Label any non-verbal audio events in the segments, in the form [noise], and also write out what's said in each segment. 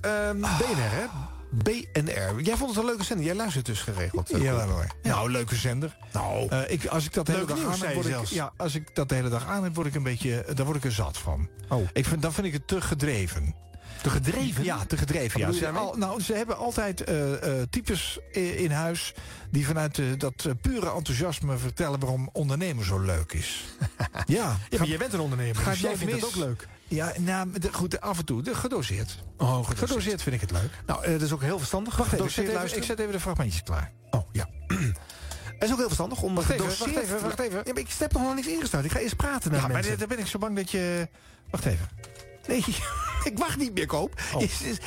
ehm, BNR, hè? BNR. Jij vond het een leuke zender. Jij luistert dus geregeld. eh, Ja, hoor. Nou, leuke zender. Nou, Eh, ik, als ik dat de hele dag nieuws, aan heb, word ik, ja, als ik dat de hele dag aan heb, word ik een beetje, dan word ik er zat van. Oh. Ik vind, dan vind ik het te gedreven. Te gedreven? Ja, te gedreven. Ja. je Ze, al, nou, ze hebben altijd eh, types in huis die vanuit eh, dat pure enthousiasme vertellen waarom ondernemen zo leuk is. [laughs] ja, Ja, maar jij bent een ondernemer, gaat dus jij nooit vindt het ook leuk. Ja, nou, de- goed, af en toe, de, gedoseerd. Oh, gedoseerd. Gedoseerd vind ik het leuk. Nou, dat is ook heel verstandig. Wacht even, ik zet, even, ik zet even de fragmentjes klaar. Oh, ja. [clears throat] Het is ook heel verstandig om Wacht even, gedoseerd... wacht even, wacht even. Ja, maar ik heb nog niks ingestart. Ik ga eerst praten naar Ja, maar mensen. daar ben ik zo bang dat je... Wacht even. Nee, [laughs] [laughs] ik wacht niet meer, Koop. Oh.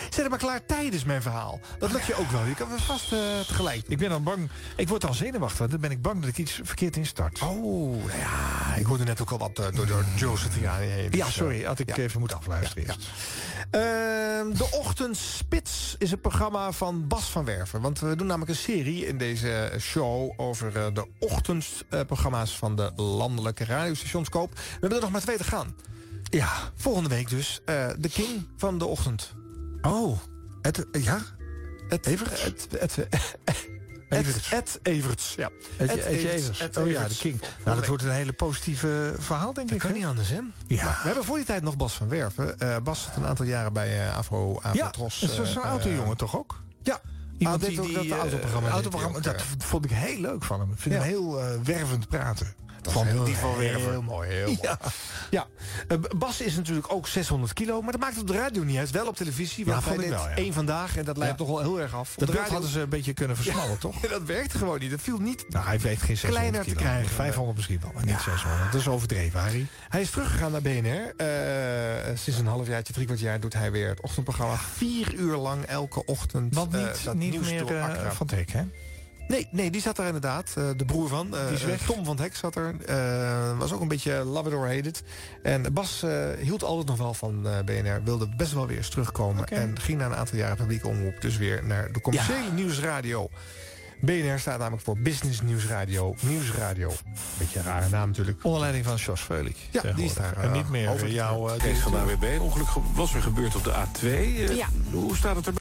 Zet hem maar klaar tijdens mijn verhaal. Dat lukt je ook wel. Je kan me vast eh, tegelijk doen. Ik ben dan bang... Ik word dan zenuwachtig. Dan ben ik bang dat ik iets verkeerd instart. Oh, nou ja, ik hoorde net ook al wat eh, door, door Joseph heen. Dus, Ja, eh, sorry. Had ik ja. even moeten afluisteren Ja. Ehm, de Ochtendspits is het programma van Bas van Werven. Want we doen namelijk een serie in deze show... over de ochtendprogramma's van de landelijke radiostations koop. We hebben er nog maar twee te gaan. Ja, volgende week dus. eh, de king van de ochtend. Oh. Het, ja? [laughs] Het, Everts? Het, het, het, Everts. Ed Everts, ja. Ed, Ed Ed Everts. Evers. Ed Oh ja, de King. Nou, dat wordt een hele positieve verhaal, denk Dat ik. kan hè? niet anders, hè? Ja. We hebben voor die tijd nog Bas van Werven. Eh, Bas zat een aantal jaren bij eh Afro, Ja, Afrotros. dat is eh, zo'n eh, autojongen toch ook? Ja. Iemand Ah, die, ook die dat eh, autoprogramma autoprogramma, dat ja. vond ik heel leuk van hem. Ik vind Ja. hem heel eh, wervend praten. Dat van heel, van. Heel mooi, heel [laughs] mooi. Ja. Ja. Eh, Bas is natuurlijk ook 600 kilo, maar dat maakt op de radio niet uit. Wel op televisie, want Ja, hij deed één vandaag en dat lijkt toch wel heel erg af. Op Dat de radio- hadden ze een beetje kunnen versmallen, toch? [laughs] Dat werkte gewoon niet. Dat viel niet. Nou, hij weegt geen 600 Kleiner te krijgen. 500 misschien wel, maar niet 600. Dat is overdreven, Harry. Hij is teruggegaan naar BNR. Eh, sinds een halfjaartje, drie kwart jaar doet hij weer het ochtendprogramma. Vier uur lang elke ochtend. Want eh, niet, dat niet meer van Teek, hè? Nee, nee, die zat er inderdaad. Eh, de broer van. eh, Die is weg. Tom van het Hek zat er. Eh, was ook een beetje love it or hate it. En Bas eh, hield altijd nog wel van eh, BNR. Wilde best wel weer eens terugkomen. En ging na een aantal jaren publieke omroep. Dus weer naar de commerciële nieuwsradio. BNR staat namelijk voor Business Nieuwsradio. Nieuwsradio. Beetje een rare naam natuurlijk. Onder leiding van Jos Veulik. Ja, die is daar, En niet meer over- eh, jouw... eh, Kees van de AWB. Ongeluk ge- was er gebeurd op de A2. Eh, Ja. Hoe staat het er?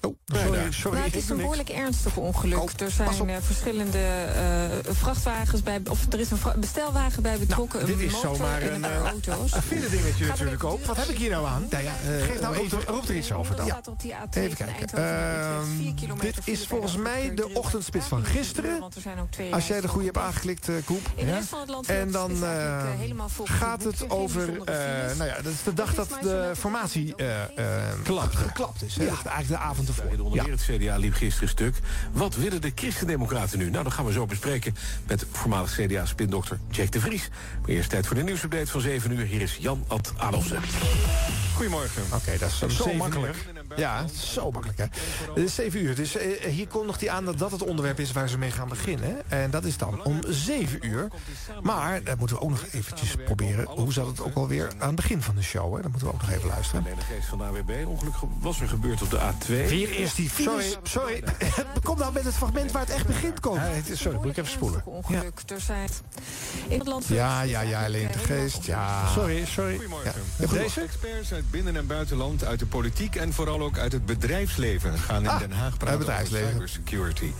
Oh, sorry, sorry. Nou, het is een behoorlijk ernstig ongeluk. Oh, er zijn eh, verschillende eh, vrachtwagens bij... of er is een bestelwagen bij betrokken. Nou, dit een is zomaar en een, een eh, auto's. Een file dingetje natuurlijk ook. Wat heb ik hier nou aan? Nou ja, Geef nou even, er- roep er iets over dan. Ja. Ja. Op die A2 Even kijken. Ehm, dit is volgens mij de ochtendspits van gisteren. duur, want er zijn ook twee Als jij de goede hebt aangeklikt, Koep. In de Ja? rest van het land En dan gaat het over... nou ja, dat is de dag dat de formatie Klapt. geklapt is eigenlijk de avond Onder Ja. meer het CDA liep gisteren stuk. Wat willen de christendemocraten nu? Nou, dat gaan we zo bespreken met voormalig CDA-spindokter Jack de Vries. Maar eerst tijd voor de nieuwsupdate van 7 uur. Hier is Jan Ad Adolfsen. Goedemorgen. Oké, dat is zo makkelijk. Ja, zo makkelijk hè. Het is 7 uur, dus eh, hier kondigt hij aan dat dat het onderwerp is waar ze mee gaan beginnen. En dat is dan om 7 uur. Maar, dat moeten we ook nog eventjes proberen. Hoe zat het ook alweer aan het begin van de show? Hè? Dat moeten we ook nog even luisteren. Alleen de geest van de AWB. Ongeluk ge- was er gebeurd op de A2. Weer eerst die. Sorry, sorry. [laughs] Kom nou met het fragment waar het echt begint, Kom. Ja, het is- sorry, moet ik even spoelen. Ongeluk. Er zijn in het land Ja, ja, ja, alleen de geest. Ja. Sorry, sorry. Goedemorgen. Ja, goed. Deze? Experts uit binnen- en buitenland, uit de politiek en vooral ook uit het bedrijfsleven gaan in Ah, Den Haag uit praten bedrijfsleven. over cybersecurity.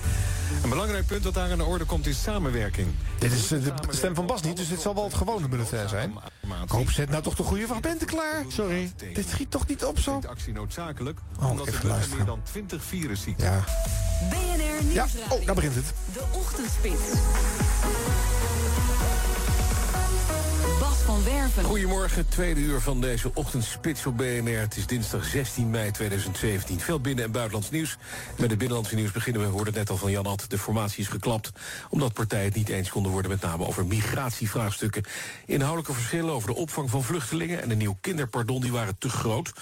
Een belangrijk punt dat daar aan de orde komt is samenwerking. Dit is eh, de stem van Bas niet, dus dit zal wel het gewone bulletin zijn. Ik hoop, zet nou toch de goede fragmenten klaar. Sorry, dit schiet toch niet op zo? Dit actie noodzakelijk, Oh, omdat even er meer dan 20 virusziekten Ja. BNR Ja, oh, daar begint het. De Ochtendspits. Van Werven. Goedemorgen, tweede uur van deze ochtendspits op BNR. Het is dinsdag 16 mei 2017. Veel binnen- en buitenlands nieuws. Met het binnenlandse nieuws beginnen we, we hoorden het net al van Jan Ad. De formatie is geklapt, omdat partijen het niet eens konden worden... met name over migratievraagstukken. Inhoudelijke verschillen over de opvang van vluchtelingen... en een nieuw kinderpardon, die waren te groot.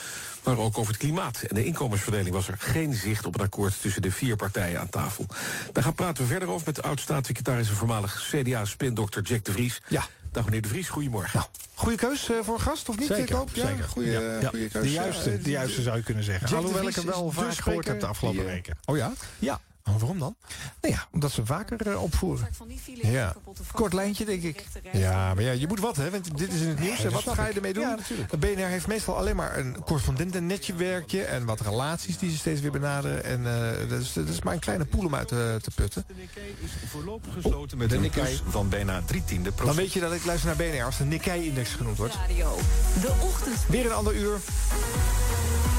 Maar ook over het klimaat en de inkomensverdeling... was er geen zicht op een akkoord tussen de vier partijen aan tafel. Daar gaan praten we verder over met de oud-staatssecretaris... en voormalig CDA-spindokter Jack de Vries. Ja. Dag meneer de Vries, goedemorgen. Nou, goede keus eh, voor een gast, of niet? Zeker, Jacob? Ja, zeker. Goede keus. De juiste, eh, de juiste zou je kunnen zeggen. Jack Alhoewel ik hem wel vaak gehoord heb de afgelopen weken. Oh ja? Ja. Oh, waarom dan? Nou ja, omdat ze vaker eh, opvoeren. Van die file Ja. Kort lijntje, denk ik. Ja, maar ja, je moet wat, hè? Want dit is in het nieuws. Ja, en wat ga je ermee doen? Ja, natuurlijk. De BNR heeft meestal alleen maar een correspondentennetwerkje... en wat relaties die ze steeds weer benaderen. En eh, dat, is, dat is maar een kleine poel om uit te, te putten. De Nikkei is voorlopig gesloten met een plus van bijna drie tiende Dan procent. weet je dat ik luister naar BNR als de Nikkei-index genoemd wordt. Radio. De ochtendspits. Weer een ander uur.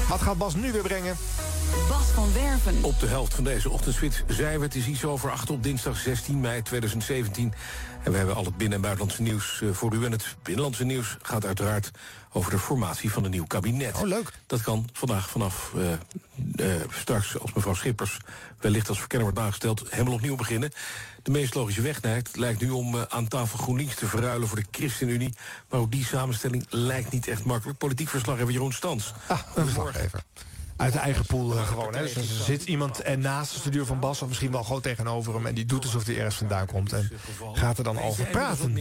Wat gaat Bas nu weer brengen? Bas van Werven. Op de helft van deze ochtendspits zijn we. Het is iets over acht op dinsdag 16 mei 2017. En we hebben al het binnen- en buitenlandse nieuws eh, voor u. En het binnenlandse nieuws gaat uiteraard over de formatie van een nieuw kabinet. Oh, leuk. Dat kan vandaag vanaf eh, eh, straks, als mevrouw Schippers wellicht als verkenner wordt aangesteld, helemaal opnieuw beginnen. De meest logische weg lijkt, lijkt nu om aan tafel GroenLinks te verruilen voor de ChristenUnie. Maar ook die samenstelling lijkt niet echt makkelijk. Politiek verslaggever Jeroen Stans. Ah, een verslaggever. Uit de eigen pool eh, gewoon. Hè. Dus er zit iemand en naast de studio van Bas... of misschien wel gewoon tegenover hem... en die doet alsof hij ergens vandaan komt. En gaat er dan over praten.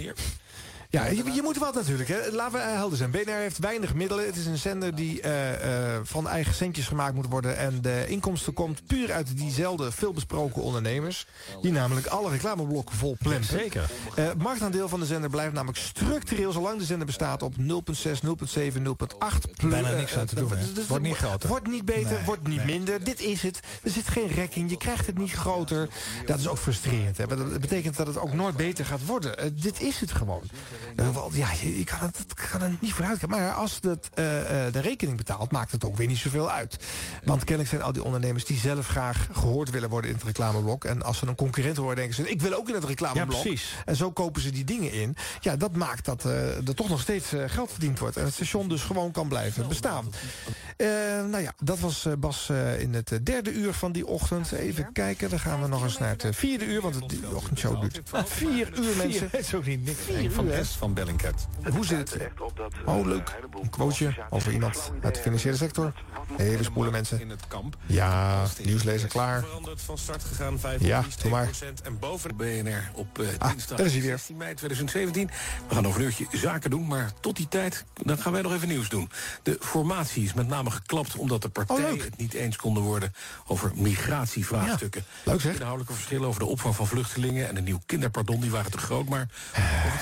Ja, je, je moet wat natuurlijk. Hè. Laten we eh, helder zijn. BNR heeft weinig middelen. Het is een zender die eh, eh, van eigen centjes gemaakt moet worden. En de inkomsten komt puur uit diezelfde veelbesproken ondernemers. Die namelijk alle reclameblokken vol plempen. Zeker. Het marktaandeel van de zender blijft namelijk structureel... zolang de zender bestaat op 0,6, 0,7, 0,8. Bijna niks aan te doen. Dus Wordt niet groter. Wordt niet beter, Nee, wordt niet minder. Dit is het. Er zit geen rek in. Je krijgt het niet groter. Dat is ook frustrerend. Hè. Dat betekent dat het ook nooit beter gaat worden. Dit is het gewoon. Wel, ja, je, je kan, het, kan er niet vooruit gaan. Maar als het, eh, eh, de rekening betaalt, maakt het ook weer niet zoveel uit. Want kennelijk zijn al die ondernemers die zelf graag gehoord willen worden in het reclameblok. En als ze een concurrent horen, denken ze: ik wil ook in het reclameblok. Ja, precies. En zo kopen ze die dingen in. Ja, dat maakt dat eh, er toch nog steeds geld verdiend wordt. En het station dus gewoon kan blijven bestaan. Eh, nou ja, dat was Bas eh, in het derde uur van die ochtend. Even kijken, dan gaan we nog eens naar het vierde uur. Want het, die ochtendshow duurt vier uur, mensen. [laughs] Het is ook niet niks. Vier uur, van Bellingcat. Hoe zit het? Oh, leuk. Een quoteje over iemand uit de financiële sector. Even spoelen, mensen. In het kamp. Ja, nieuwslezer klaar. Van start gegaan, 5 Ja, doe maar. En boven BNR op eh, Ah, dinsdag daar is hij weer. 16 mei 2017. We gaan over een uurtje zaken doen, maar tot die tijd dan gaan wij nog even nieuws doen. De formatie is met name geklapt omdat de partijen Oh, leuk. het niet eens konden worden over migratievraagstukken. Ja, leuk zeg. Inhoudelijke verschillen over de opvang van vluchtelingen en een nieuw kinderpardon, die waren te groot, maar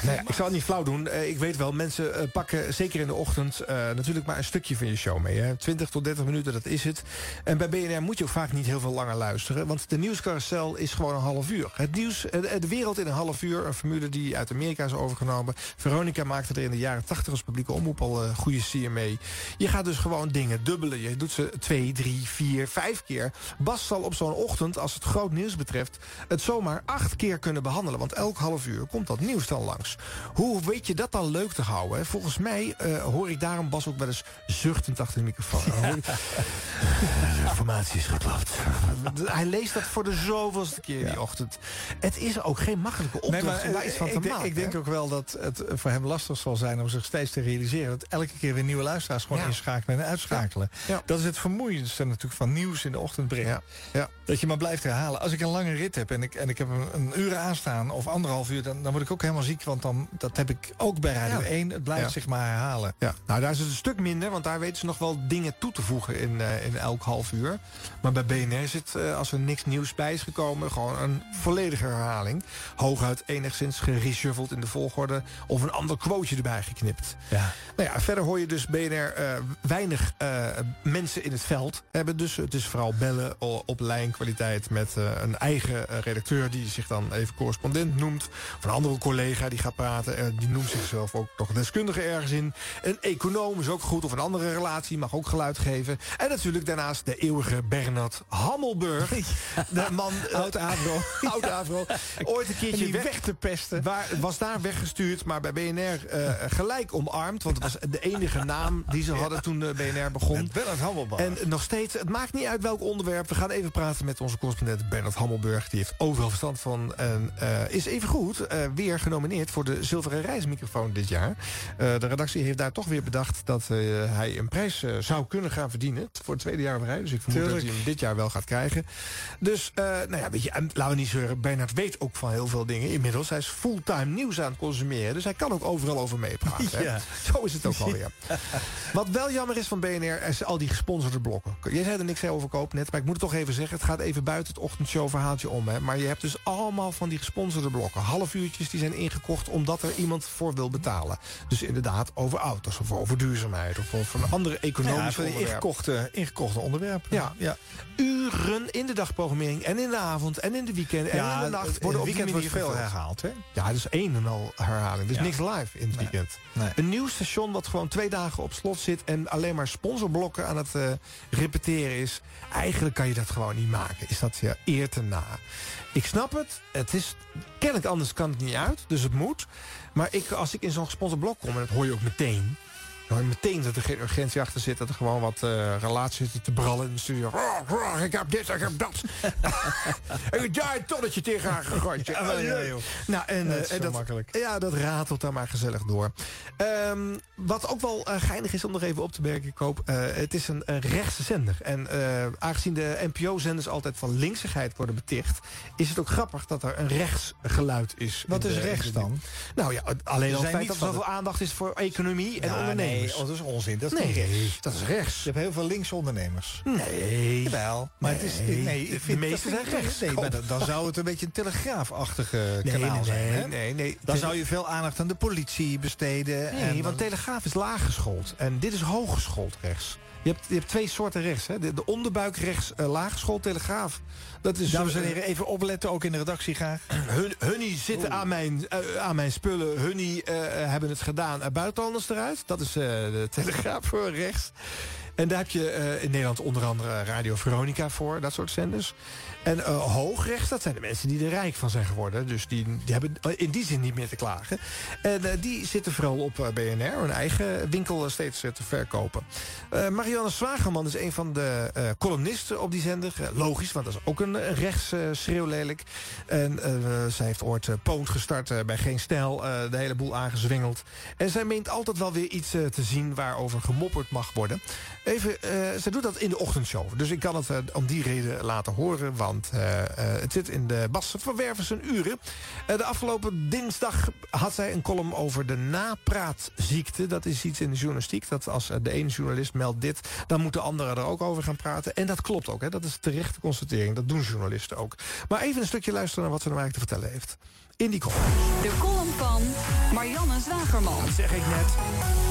Nou ja, ik zal het niet flauw doen. Eh, ik weet wel, mensen eh, pakken zeker in de ochtend eh, natuurlijk maar een stukje van je show mee. Hè. 20 tot 30 minuten, dat is het. En bij BNR moet je ook vaak niet heel veel langer luisteren. Want de nieuwscarousel is gewoon een half uur. Het nieuws, de wereld in een half uur. Een formule die uit Amerika is overgenomen. Veronica maakte er in de jaren 80 als publieke omroep al goede sier mee. Je gaat dus gewoon dingen dubbelen. Je doet ze twee, drie, vier, vijf keer. Bas zal op zo'n ochtend, als het groot nieuws betreft... het zomaar acht keer kunnen behandelen. Want elk half uur komt dat nieuws dan langs. Hoe weet je dat dan leuk te houden? Hè? Volgens mij uh, hoor ik daarom Bas ook wel eens zuchtend achter de microfoon. de informatie is geklapt. Hij leest dat voor de zoveelste keer ja. die ochtend. Het is ook geen makkelijke opdracht nee, maar, om daar iets van te ik maken. Ik denk ook wel dat het voor hem lastig zal zijn om zich steeds te realiseren... dat elke keer weer nieuwe luisteraars gewoon ja. inschakelen en uitschakelen. Ja. Dat is het vermoeiendste natuurlijk van nieuws in de ochtend brengen. Ja. Dat je maar blijft herhalen. Als ik een lange rit heb en ik, en ik heb een, een uur aanstaan of anderhalf uur... Dan, dan word ik ook helemaal ziek, want dan, dat heb ik ook bij Radio 1. Het blijft zich maar herhalen. Ja. Nou, daar is het een stuk minder, want daar weten ze nog wel dingen toe te voegen in, uh, in elk half uur. Maar bij BNR zit, uh, als er niks nieuws bij is gekomen, gewoon een volledige herhaling. Hooguit enigszins gereshuffeld in de volgorde of een ander quoteje erbij geknipt. Ja. Nou ja, verder hoor je dus BNR uh, weinig mensen in het veld hebben. Dus het is vooral bellen op lijnkwaliteit met een eigen redacteur die zich dan even correspondent noemt. Of een andere collega die gaat praten. Die noemt zichzelf ook nog deskundige ergens in. Een econoom is ook goed. Of een andere relatie mag ook geluid geven. En natuurlijk daarnaast de eeuwige Bernard Hammelburg. [laughs] De man... Oud Avro. [laughs] Oud Avro. Ooit een keertje weg, weg te pesten. Waar, was daar weggestuurd, maar bij BNR uh, gelijk omarmd. Want het was de enige naam die ze hadden toen de BNR begon. Bernard Hammelburg. En nog steeds, het maakt niet uit welk onderwerp. We gaan even praten met onze correspondent Bernard Hammelburg. Die heeft overal verstand van. En uh, is even goed uh, weer genomineerd voor de zilveren reismicrofoon dit jaar. Uh, de redactie heeft daar toch weer bedacht dat uh, hij een prijs uh, zou kunnen gaan verdienen. Voor het tweede jaar op rij. Dus ik vermoed dat hij hem dit jaar wel gaat krijgen. Dus, eh, nou ja, weet je, en laten we niet zeuren. Bernard weet ook van heel veel dingen inmiddels. Hij is fulltime nieuws aan het consumeren. Dus hij kan ook overal over meepraten. [laughs] Ja. Zo is het ook alweer. Wat wel jammer is van BNR, is al die gesponsorde blokken. Jij zei er niks over koop net, maar ik moet het toch even zeggen. Het gaat even buiten het ochtendshow verhaaltje om. Hè. Maar je hebt dus allemaal van die gesponsorde blokken. Half uurtjes die zijn ingekocht omdat er iemand voor wil betalen. Dus inderdaad over auto's of over duurzaamheid of over een andere Ja, economische onderwerp. ingekochte, ingekochte onderwerpen. Ja. ja. Uren in de dagprogrammering en in de avond en in de weekend en in de nacht worden op weekend wordt veel gevuld. herhaald, hè? Ja, dus één en al herhaling. Dus Ja. niks live in het Nee. weekend. Nee. Een nieuw station wat gewoon twee dagen op slot zit... en alleen maar sponsorblokken aan het eh, repeteren is... eigenlijk kan je dat gewoon niet maken. Is dat ja, eer te na. Ik snap het. Het is kennelijk anders kan het niet uit. Dus het moet. Maar ik, als ik in zo'n gesponsord blok kom... en dat hoor je ook meteen... Dan hoor je meteen dat er geen urgentie achter zit. Dat er gewoon wat eh relaties zitten te brallen in de studio. Ik heb dit, ik heb dat. [laughs] en ik daar een tonnetje tegenaan gegooid. Ja, wel, ja, joh. Nou, en, Dat eh, is en zo dat, makkelijk. ja, dat ratelt daar maar gezellig door. Ehm, wat ook wel eh, geinig is om nog even op te merken, Koop. eh, het is een, een rechtse zender. En aangezien de NPO-zenders altijd van linksigheid worden beticht... is het ook grappig dat er een rechtsgeluid is. Wat is de- rechts dan? Nou ja, alleen al het feit niet dat er zoveel aandacht is voor economie en Ja, ondernemers. Nee, oh, dat is onzin. Dat is Nee, rechts. dat is rechts. Je hebt heel veel linkse ondernemers. Nee. Jawel, maar het is... Nee, de ik vind, meeste dat vind zijn rechts. Nee, maar dan, dan zou het een beetje een telegraafachtige Nee, kanaal nee, zijn. nee, hè? nee, nee. Dan zou je veel aandacht aan de politie besteden. Nee, en want Telegraaf is laaggeschoold. En dit is hooggeschoold rechts. Je hebt, je hebt twee soorten rechts. Hè? De, de onderbuik rechts, eh, laaggeschoold Telegraaf. Dat is, Dames en eh, heren, even opletten, ook in de redactie graag. [clears throat] Hun, hunnie zitten aan mijn, eh, aan mijn spullen. Hunnie hebben het gedaan. Uh, buitenlanders eruit. Dat is de Telegraaf [laughs] voor rechts. En daar heb je eh, in Nederland onder andere Radio Veronica voor. Dat soort zenders. En eh, hoogrechts, dat zijn de mensen die er rijk van zijn geworden. Dus die, die hebben in die zin niet meer te klagen. En eh, die zitten vooral op eh, BNR. Hun eigen winkel eh, steeds eh, te verkopen. Eh, Marianne Zwagerman is een van de eh, columnisten op die zender. Eh, logisch, want dat is ook een rechts schreeuwlelijk. En zij heeft ooit Poont gestart bij Geen Stijl. de hele boel aangezwingeld. En zij meent altijd wel weer iets te zien waarover gemopperd mag worden. Even, zij doet dat in de ochtendshow. Dus ik kan het om die reden laten horen. Want het zit in de Bas van Werven uren. de afgelopen dinsdag had zij een column over de napraatziekte. Dat is iets in de journalistiek. Dat als de ene journalist meldt dit, dan moeten anderen er ook over gaan praten. En dat klopt ook. Hè? Dat is terechte constatering. Dat doen journalisten ook. Maar even een stukje luisteren naar wat ze nou eigenlijk te vertellen heeft. In die column. De column van Marianne Zwagerman. Dat zeg ik net.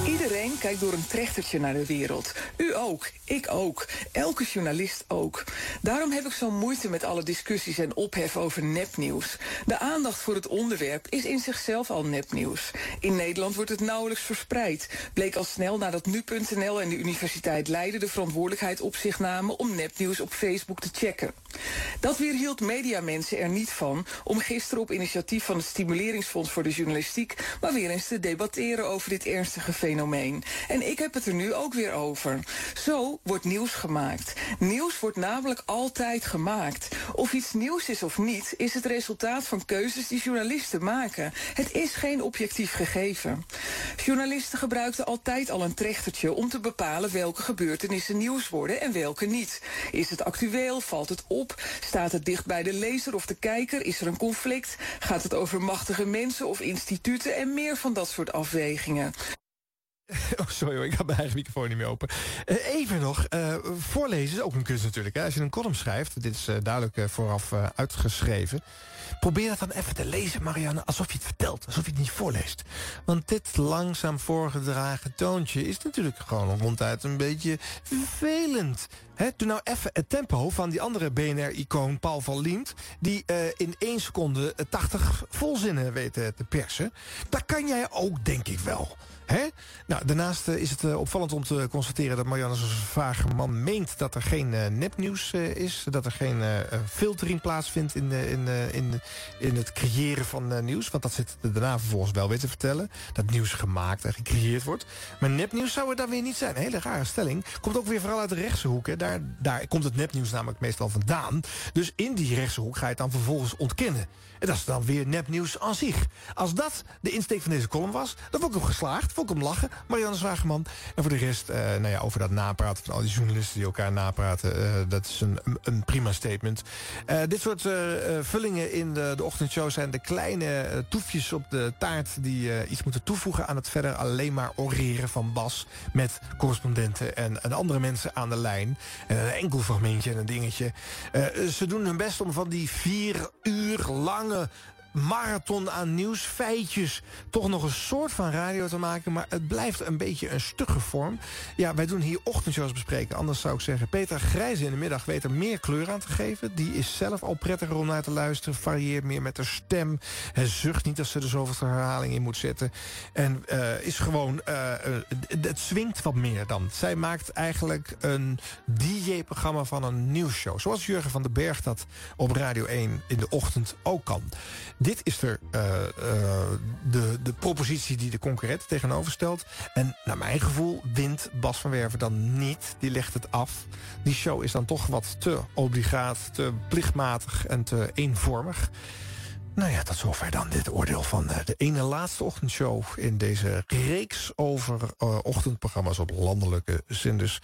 Iedereen kijkt door een trechtertje naar de wereld. U ook, ik ook, elke journalist ook. Daarom heb ik zo'n moeite met alle discussies en ophef over nepnieuws. De aandacht voor het onderwerp is in zichzelf al nepnieuws. In Nederland wordt het nauwelijks verspreid. Bleek al snel nadat nu.nl en de Universiteit Leiden de verantwoordelijkheid op zich namen om nepnieuws op Facebook te checken. Dat weerhield mediamensen er niet van om gisteren op initiatief van het Stimuleringsfonds voor de Journalistiek maar weer eens te debatteren over dit ernstige fenomeen. En ik heb het er nu ook weer over. Zo wordt nieuws gemaakt. Nieuws wordt namelijk altijd gemaakt. Of iets nieuws is of niet, is het resultaat van keuzes die journalisten maken. Het is geen objectief gegeven. Journalisten gebruikten altijd al een trechtertje om te bepalen welke gebeurtenissen nieuws worden en welke niet. Is het actueel? Valt het op? Staat het dicht bij de lezer of de kijker? Is er een conflict? Gaat het over machtige mensen of instituten en meer van dat soort afwegingen? [laughs] Oh, sorry hoor, ik had mijn eigen microfoon niet meer open. Uh, even nog, uh, voorlezen is ook een kunst natuurlijk. Hè? Als je een column schrijft, dit is uh, duidelijk vooraf uitgeschreven... probeer dat dan even te lezen, Marianne, alsof je het vertelt. Alsof je het niet voorleest. Want dit langzaam voorgedragen toontje is natuurlijk gewoon ronduit een beetje vervelend. He, doe nou even het tempo van die andere BNR-icoon Paul van Liemt... die in één seconde 80 volzinnen weet te persen. Dat kan jij ook, denk ik wel. Nou, daarnaast uh, is het uh, opvallend om te constateren dat Marianne Vagerman meent dat er geen uh, nepnieuws is. Dat er geen filtering plaatsvindt in, in, in, in het creëren van nieuws. Want dat zit daarna vervolgens wel weer te vertellen. Dat nieuws gemaakt en gecreëerd wordt. Maar nepnieuws zou er dan weer niet zijn. Een hele rare stelling. Komt ook weer vooral uit de rechtse hoek. Hè. Daar, daar komt het nepnieuws namelijk meestal vandaan. Dus in die rechtse hoek ga je het dan vervolgens ontkennen. En dat is dan weer nepnieuws aan zich. Als dat de insteek van deze column was, dan vond ik hem geslaagd. Vond ik hem lachen. Marianne Zwageman. En voor de rest, uh, nou ja, over dat napraten van al die journalisten die elkaar napraten. Uh, dat is een, een prima statement. Uh, dit soort vullingen in de, de ochtendshow zijn de kleine toefjes op de taart... die iets moeten toevoegen aan het verder alleen maar oreren van Bas... met correspondenten en, en andere mensen aan de lijn. En een enkel fragmentje en een dingetje. ze doen hun best om van die vier uur lange marathon aan nieuwsfeitjes toch nog een soort van radio te maken... maar het blijft een beetje een stugge vorm. Ja, wij doen hier ochtendshows bespreken. Anders zou ik zeggen, Peter Grijze in de middag weet er meer kleur aan te geven. Die is zelf al prettiger om naar te luisteren. Varieert meer met de stem. Hij zucht niet als ze er zoveel herhaling in moet zetten. En uh, is gewoon... Uh, het swingt wat meer dan. Zij maakt eigenlijk een DJ-programma van een nieuwsshow. Zoals Jurgen van den Berg dat op Radio 1 in de ochtend ook kan. Dit is er uh, uh, de, de propositie die de concurrent tegenover stelt. En naar mijn gevoel wint Bas van Werven dan niet. Die legt het af. Die show is dan toch wat te obligaat, te plichtmatig en te eenvormig. Nou ja, tot zover dan dit oordeel van uh, de ene laatste ochtendshow... in deze reeks over ochtendprogramma's op landelijke zenders.